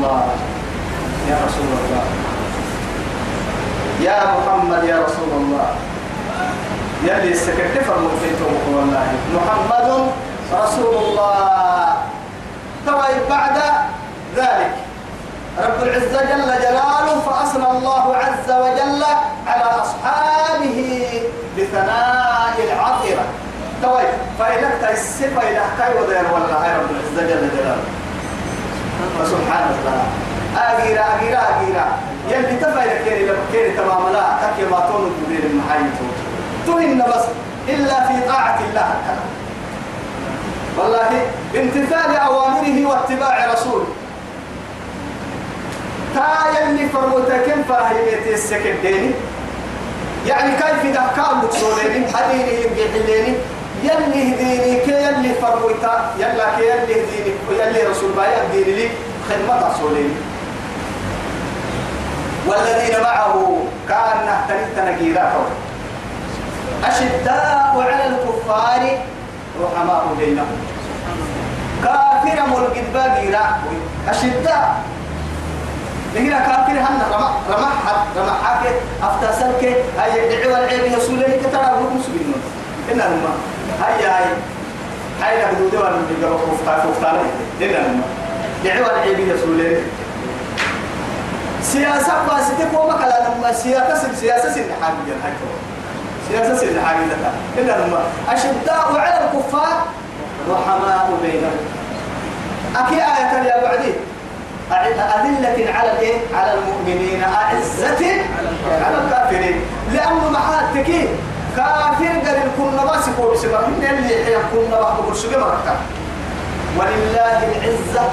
الله يا رسول الله. يا محمد يا رسول الله. يلي السكرت فرموتيتم والله محمد رسول الله. طيب بعد ذلك. رب العزة جل جلاله فأثنى الله عز وجل على أصحابه بثناء العطرة. طيب فإنك تيسف إلى كاي ودير والله رب العزة جل جلاله. فسبحان الله أجيرا أجيرا أجيرا يلي تفايل كيري لما كيري تمام لا تكي ما تون الدبير المحايتو تهن بس إلا في طاعة الله والله بامتثال أوامره واتباع رسوله. تا يلي فرموتكم فاهميتي السكديني يعني كيف ده كان بتصوليني حديني يبقى حليني؟ يلي هديني كي يلي فرموتا يلا كي يلي هديني ويلي رسول بايا هديني لي خدمة صوليني والذين معه كان نحترق تنقيرات أشداء على الكفار رحماء بينهم كافر ملقد باقيرا أشداء. لكن كافر هن رمى حد رمى حاكي أفتاسلك هاي دعوة العيب يسولني كتر أبوكم سبينون إن هما هاي. هاي نبدو دوان من جوا كفتار كفتار إن هما دعوة العيب يسولني سياسة باسيتك وما كلا لما سياسة سياسة سن حاجة هاي سياسة سن حاجة إن هما أشداء على الكفار رحماء بينهم. أكي آية يا بعدين أذلة على؟ على المؤمنين أعزة على الكافرين. لأنه محاتك كافر قال كنا باسك وبسبب من اللي يكون بعض برشق مركا ولله العزة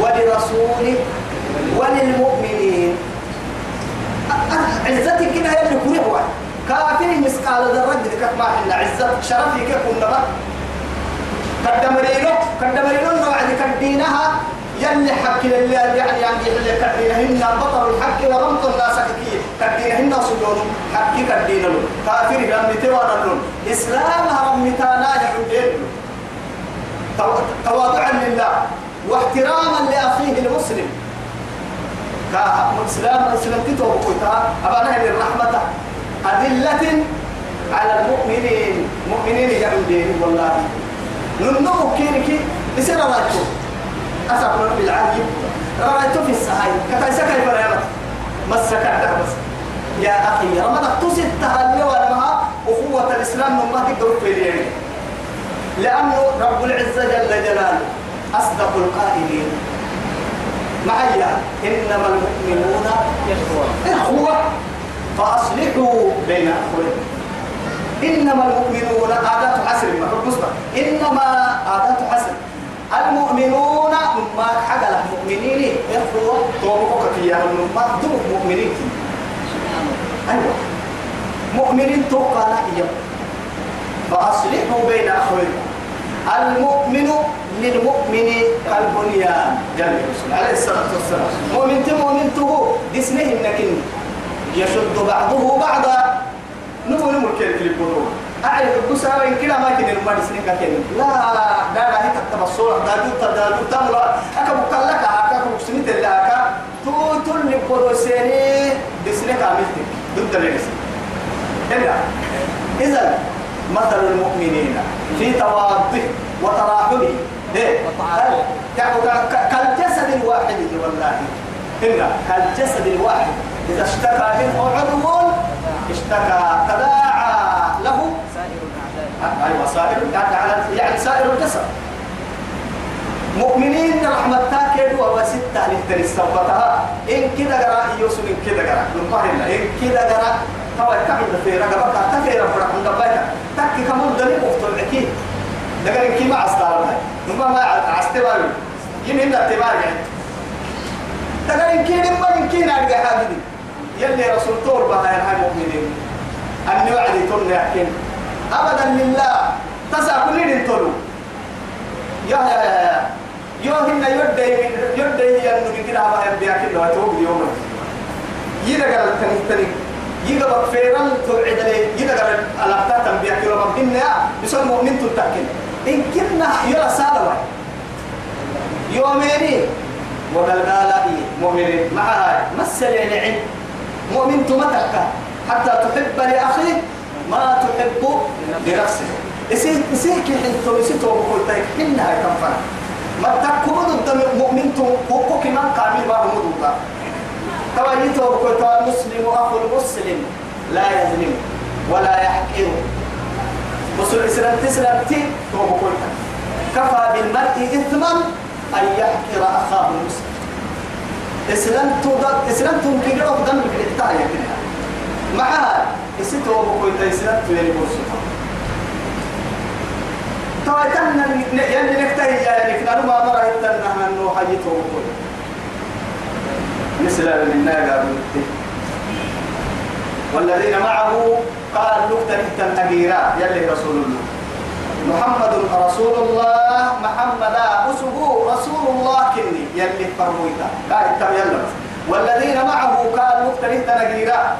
ولرسوله وللمؤمنين. عزتك كده هي اللي كوريها كافر مسقال ذرة ذكر ما حنا عزة شرفي كنا بقى كدمرينو كدمرينو نوعد كدينها يلي حق لله يعني يعني اللي كدينهن بطل الحق ورمط الناس كي كدينهن صدون حق كدين له. كافر لم توانا لهم إسلام هم متانا يحدين تواضعا لله واحتراما لأخيه المسلم. كإسلام إسلام تتوب قلتها أبانا للرحمة. أدلة على المؤمنين. مؤمنين يعودين والله. ننمو كينكي؟ يصير رأيتو. أسأل رب العالمين. رأيتو في السهاي. كتايسا كيف رأيت مسك بس يا أخي رمضان تسد تهلي ولما أخوة الإسلام نما تقدر في اليوم لأنه رب العزة جل جلاله أصدق القائلين. معي إنما المؤمنون إخوة. فأصلحوا بين أخوين إنما المؤمنون عادات حسر. ما إنما عادات حسر. المؤمنون ما حق المؤمنين إخوة. توبك يا ما دم مؤمنين. أيوة. مؤمنين توقع إياه. فأصلحوا بين أخويكم. المؤمن للمؤمن كالبنيان. جل عليه الصلاة والسلام. مؤمن تمؤمن تهو. دسنه إنك يشد بعضه بعضا. نمو نمو كيف البنوك أعرف القصة وإن كلا ما كان المال سنين كان لا لا لا هي تكتب الصورة دادو تدادو تملا أكا بقلك أكا بقسمت الله أكا. تو تل نقول سيني دسنة كاملتك ضد إلا إذا مثل المؤمنين في تواضع وتراحمه. كالجسد الواحد والله. إلا كالجسد الواحد. إذا اشتكى منه عضو اشتكى تداعى له. سائر الأعداء. أيوة سائر يعني سائر الجسد. مؤمنين رحمة تاكد وستة لتر السبتها إن كده قرأ يوسف إن كده قرأ. نقول إن كده قرأ. هو كعب في رقبة تفير فرق من دبيتا تكي كمان دليل مفتوح أكيد دقل إن كيما عستار نما ما عستبار يمين التبار يعني دقل إن كيما إن كينا أرجع هذه يلي رسول طور بها يا المؤمنين أن يوعد تن يحكين أبدا لله. تسع كل تلو يا يا يا يوهن يدي يدي أنه كده ما يبدي أكيد لو توب يوم. يدقى التنين تنين يدقى فيران توعد لي يدقى الأبتاء تنبيا كيلو مبين يا بسول مؤمن تتكين. إن كنا يلا سالوا. يوميني. إيه مؤمنين؟ معها مثل يعني مؤمن تمتك حتى تحب لأخيه ما تحب لنفسك إسيه كي حنتو إسيتو بقول تايك حنا هاي تنفع ما تكون ضد مؤمن تو وقوك من قابل ما هو توا يتو بقول توا المسلم أخو المسلم لا يظلم ولا يحقر. مسلم إسلام تسلم تي تو بقول كفى بالمرء إثما أن يحقر أخاه المسلم. إسلام تو إسلام دم كده تاعي كده. معها إسيتو بقول تاي إسلام تو يعني يعني نكتهي يعني من قالوا والذين معه قال نكتة التنهجيرا يلي رسول الله. محمد رسول الله محمد أسه رسول الله كني يلي فرويتا قال تم يلا. والذين معه قال نكتة التنهجيرا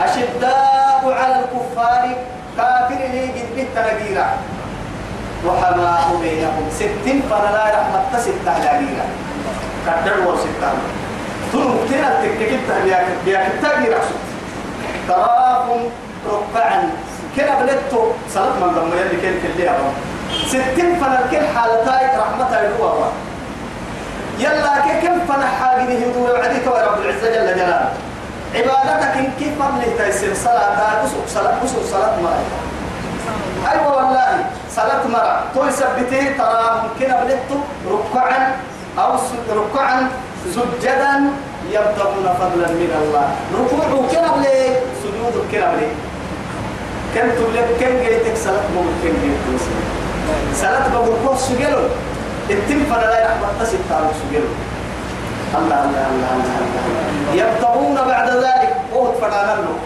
أشداء على الكفار كافر لي التنهجيرا وحماء بينهم ستين فلا رحمة ستة هلاقينا كدر وستة تنو كنا تكتكت بياك بياك تاجي رأسك تراهم ركعا كنا بلدتو صلاة من ضمن يلي كان كلي أبا ستين فنا كل حالتاي رحمتها يدوها يلا كم فنا حاجة هدوء وعديك رب العزة جل جلاله. عبادتك كيف من تيسير صلاة. أسوق صلاة. أسوق صلاة ملائكة أيوة والله. صلاة مرة. توي سبتي تراهم كنا بلدتو ركعا أو ركعا سجدا يبتغون فضلا من الله. ركوع كرب لي سجود كرب لي كم تبلغ؟ كم جيتك؟ صلاة كم جيتك؟ صلاة بقول كوه سجلوا التم فلا لا يحبط تعالوا سجلوا الله الله الله الله الله يبتغون بعد ذلك وهو فلانا له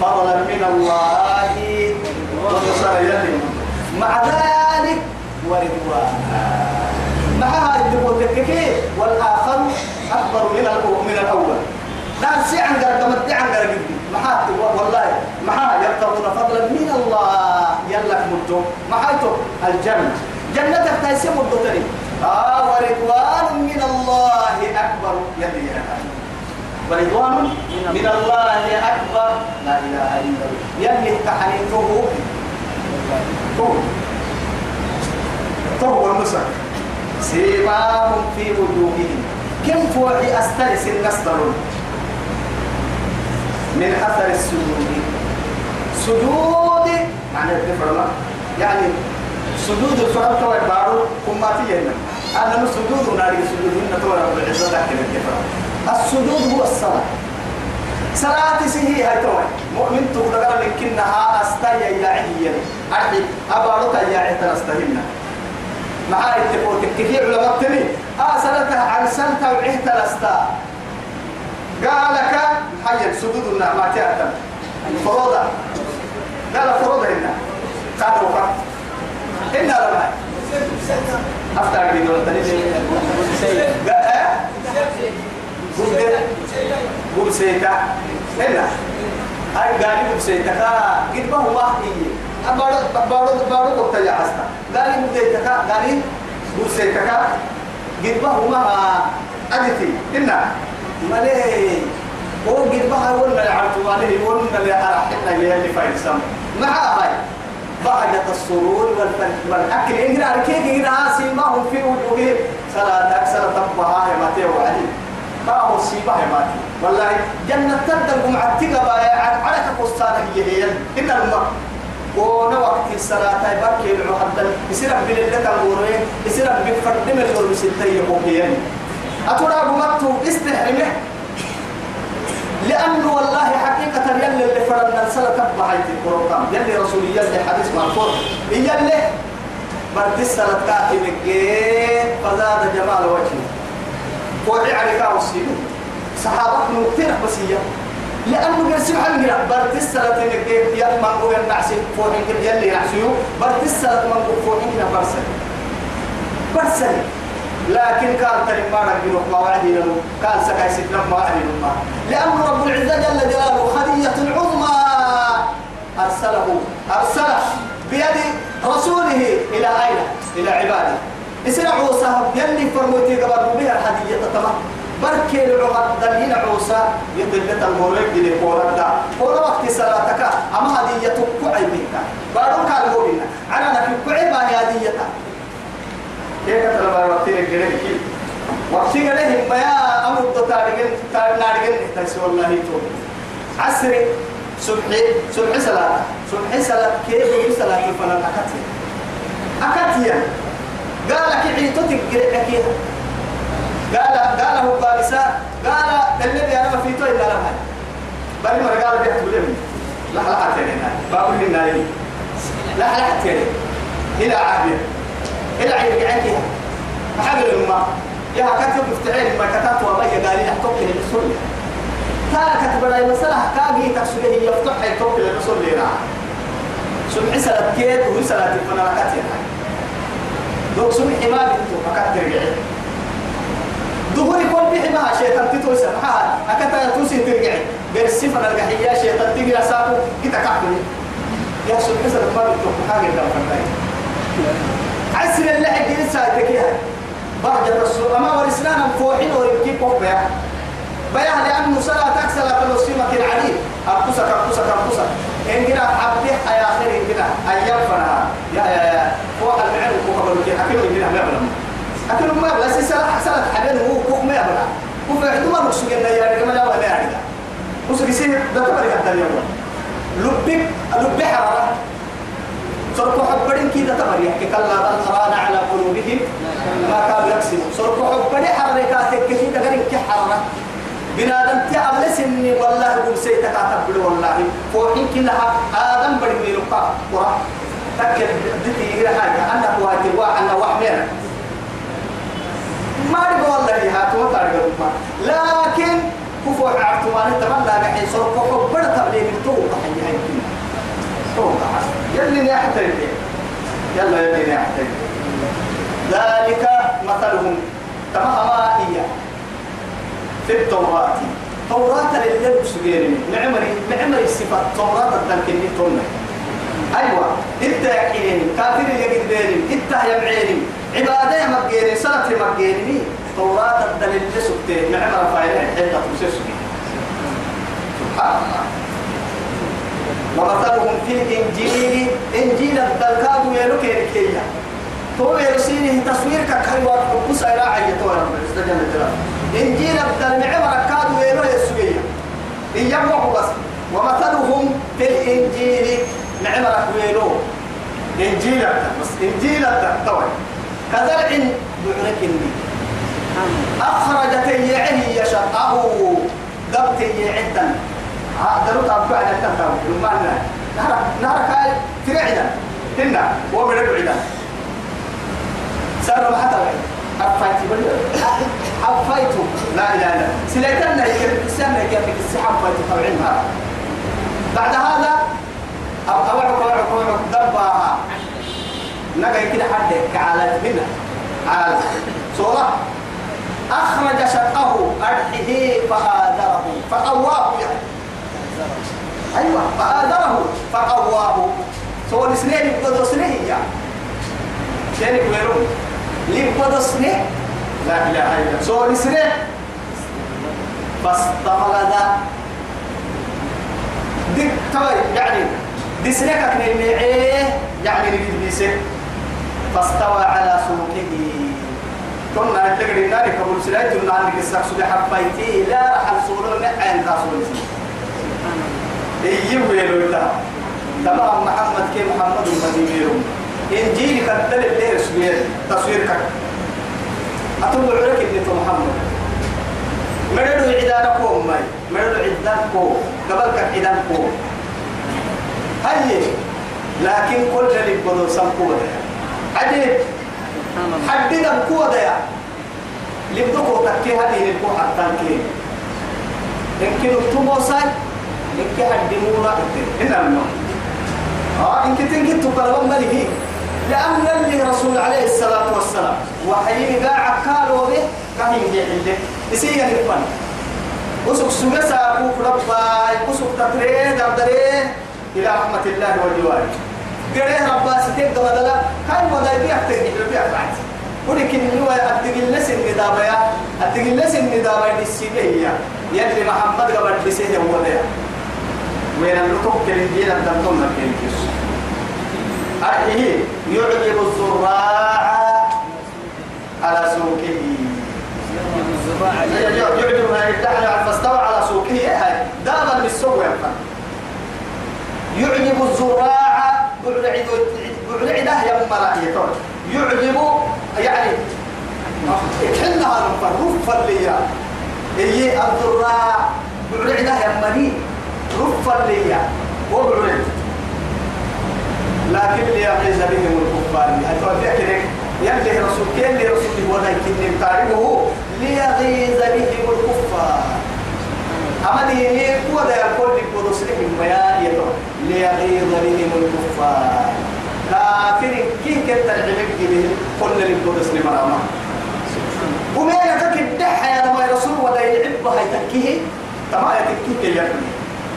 فضلا من الله يدهم مع ذلك ورضوانا معها الدبوت الككي والآخر أكبر من من الأول. سي عن قرد مدي عن قرد محات والله. محا يبتغون فضلا من الله. يلا مدو محايتو الجنة. جنة تيسي مدو تري آه ورضوان من الله أكبر. يلي ورضوان من الله أكبر. لا إله إلا الله. يلي تحنيته تو تو المسك سيماهم في وجوههم. كم فوعي أسترس النصدر من أثر السجود. سجود معنى الدفرما يعني سجود الفرق كوي بارو كما تيجينا أنا سجود ناري سجود إن تورا بالعزة لكن الدفرما السجود هو الصلاة. صلاة سهي هاي توي. مؤمن تقدر لكنها أستيا يا عيني أرحي أبارك يا عيني أستهلنا معاي التفوت كثير علماء تني آسلتها عن سنة وعهت لستا قال لك حي سدود النعمات أتم فروضة. قال فروضة هنا قال وقت إنا لما أفتح بيدو قول سيتا هنا هاي قال قول سيتا قد ما هو واحد بارو بارو بارو قلت يا عستا قال لي مديتك قال لي بوسيتك قد بهو ما أدتي إنا مالي هو قد بها ولا يعرفوا مالي ولا اللي أرحنا اللي فايد سام مع هاي بعد السرور والأكل إن أركيك إن سيماهم في وجوههم صلاة أكثر تبها يا ماتي وعلي هو سيبها يا ماتي. والله جنة تبدأ مع التقبة على كفستانك هي إن الماء كون وقت الصلاة يبكي العهد يصير بلدة الغورين يصير بفرد من الغور بستة يقوكيين أترى بمكتو استحرمه. لأنه والله حقيقة يلي اللي فرنا تبع هاي القرآن. يلي رسول يلي حديث مرفوع يلي برد السنة مكي فزاد جمال وجهه. وعي عليك وسيله صحابة كتير بس هي لأنه قال سبحان الله برد السنة مكي يا من هو النعس فوحين كده يلي نعسيو برد السنة من هو فوحين كده برسل برسل لكن كان ترى ما نقول ما وعدي له. كان سكاي ستنا ما وعدي له لأن رب العزة جل جلاله خدية عظمى. أرسله أرسله بيد رسوله إلى أين؟ إلى عباده. إسرع عوسى يلي فرموتي قبل بها الحدية تتمه بركي العمر دلين عوسى يطلت المولد دي قولتا قول وقت صلاتك أما هدية كعي بك. بارو كالمولنا أنا نكي كعي ما هدية. كيف تلبى وقتين الجريك وقتين لهم بيا أمر تارجن تارجن تسوى الله تو. عصري صبحي صبح صلاة. صبح صلاة كيف صلاة فلا أكتيا أكتيا قال لك عيتو تقرأ قال قال هو بارسا قال الذي أنا في تو إلا لها بل ما قال بيحت بلمي لا لا حتى باب لنا لي لا لا حتى إلى عهد إلى عهد عنك حبل الماء يا كتب افتعال ما كتبت وما قال لي احطك للرسول تا كتب لي مسألة. كاجي تكسره يفتح يحطك للرسول لنا سمع سلة كيد وسلة الفنانات يعني. دوك سمع ما بنتو فكتر رجعي ظهوري كل بيحي ما شيطان تتوي سمحها أكتا توسي ترجعي غير السفن القحية شيطان تجي أساقه كتا كعبني يا سوء حسن ما بتوقع حاجة دام فرداي عسر اللي لسا تكيها بعد الرسول أما ورسلانا فوحين وربكي قوة بيا. بيا لأنه صلاة أكسل تلوسيمة العليم أبقصك أبقصك أبقصك إن جنا عبدي حيا خير إن جنا أيام فنا يا يا يا فوق المعين أكيد إن جنا ما بلم أكل ما بلا سلسلة حسنة حبين هو كوك ما يبلا وفي عدو ما نقصو جنة. يا رجل ما لا ولا يعني وسو يصير ده تبرك حتى اليوم لبك لب حرارة. صرفوا حبرين كده تبرك كلا بل ران على قلوبهم ما كانوا يكسبون صرفوا حبرين حرارة. كاتك كده غير كحرارة بنادم تعمل سني والله قل سيتك أتبل والله. فوحين كلها آدم بدي ميلوكا قرا تكل دتي إلى حاجة. أنا واجب وأنا وحمينا ما رجع والله هاتوا تارجع ما. لكن كفوا عرفتوا ما نتمنى قاعد صار كفوا بدأ تبلي من تو تحيي هاي. تو يلي نحتاج يلا يلي نحتاج ذلك مثلهم تمام هي في التوراة. توراة اللي سجيرني نعمري نعمري الصفات توراة أيوة إنت حين كافر اللي قدرين إنت يا معيني عبادة مجيني يا مجيني توراة الدليل اللي سكتين نعمر فايلة حتة تمسسني سبحان الله. ومثلهم في الإنجيل إنجيل الدلكاد ويلو كيركيا تو يرسيني تصوير كحيوات قصة إلى عية تو رب استجل الجلال. إنجيل الدلمع مركاد ويلو يسوية. إيام بس. ومثلهم في الإنجيل نعمرك ويلو إنجيل بس إنجيل الدلتوي كزرع بعرك الني أخرجت يعه يشقه ضبط يعدا درو تابع على التنتام لما نهر. نهر كاي ترعدا هنا ومن العدا سر ما حتى حفايت بلي حفايت لا إله إلا سليتنا يكرك السنة يكرك السحاب حفايت طبعا بعد هذا أوعك أوعك أوعك دبها نقا كده حد كعالة هنا عالة صورة أخرج شقه أرحه فآذره فقواه يعني أيوة. فآذره فقواه سوى السنين يبقى سنين يعني يعني يقولون يبقى سنين لا إله إلا الله. سوى السنين فاستغلظ دي طيب يعني دي سنك نعيه يعني نجد بيسه. فاستوى على سوقه. كنا نتقل النار كبول سلايت النار نقصك سلي حبايتي لا راح الصورة نعين تاسول إيه ويلو تمام محمد كي محمد المدينيرو إنجيل كتل اللي رسمي تصوير كك. أتوب عرك تو محمد. مردو عدانا كو ماي. مردو عدان كو قبل كك عدان كو هاي. لكن كل اللي بدو سمكو عديد حدنا بقوة ده لبدوكو تكي هذه حتى كي يمكن التموساي يمكن حدمونا هنا النوم آه إنك تنجي تقرب مليه لأن اللي رسول عليه الصلاة والسلام وحيين قاع كالو به كهين دي عنده يسير الفن وسوك سوغسا كوك رباي. وسوك تتريد عبداليه إلى رحمة الله والجوار قريه ربا ستيك دو دلا كان ودا يبيع تنجي يبيع بعد ولكن هو أدقل لسن ندابيا أدقل لسن ندابيا للسيبية يلي محمد قبل لسيه هو ده وين اللطف كالدين الدمتون الكيس أرحيه يعجب الزراع على سوقه يعجب هاي الدحل فاستوى على سوقه هاي دابا بالسوق يعجب الزراع. بعد بعد يا مراحية يعجب يعني كلها رفا ليا إيه الضراع بعد يا مني رفا ليا وبعد لكن ليغيظ بهم الكفار. أتوقع يلي رسول كين لي رسول ولكن تعرفه. ليغيظ بهم الكفار. أما دي هو ده يقول لك ودسلهم ما يتو ليغيظ بهم الكفار. لكن كيف كنت العلم به كل اللي بدس لمراما وما يتك الدحى يا نبي رسول ولا يلعب هاي تما يتكيه يعني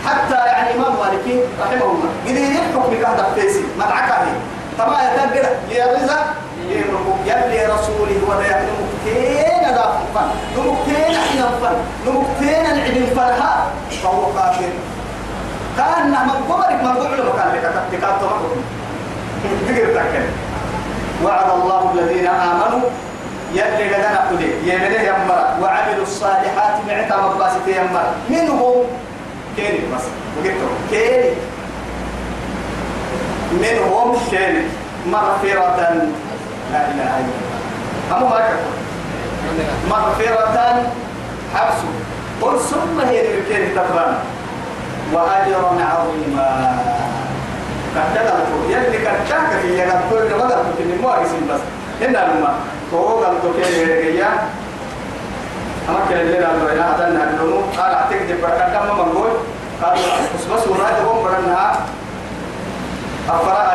حتى يعني إمام مالكي رحمه الله. قد يحكم بكهدة فيسي مدعكه. تما يتك ليغيظ يلي رسوله ولا يحكم مكتين ذا فن. نمكتين حين فن. نمكتين العلم فنها فهو كافر كأن من قبرك من قبل مكان لك تكاد تمكن تقدر وعد الله الذين آمنوا. يلي لنا قدي. يمنه يمر وعملوا الصالحات معتا مباسط يمر منهم كيني بس. وقلتوا كيني. منهم كيني. مغفرة لا إله إلا الله. أمو ما مغفرة حبس. قل ثم هي الكيني تقرأ وأجرا عظيما. كتلت يلي كتاك في يغا كل ما قلت في مو اسم بس. هنا لما قال تو كان يرجع؟ أما كان اللي قالوا إلى هذا النهر. قال أعتقد بركة. كم من قول قال بس بس وراد هم برنها أفرا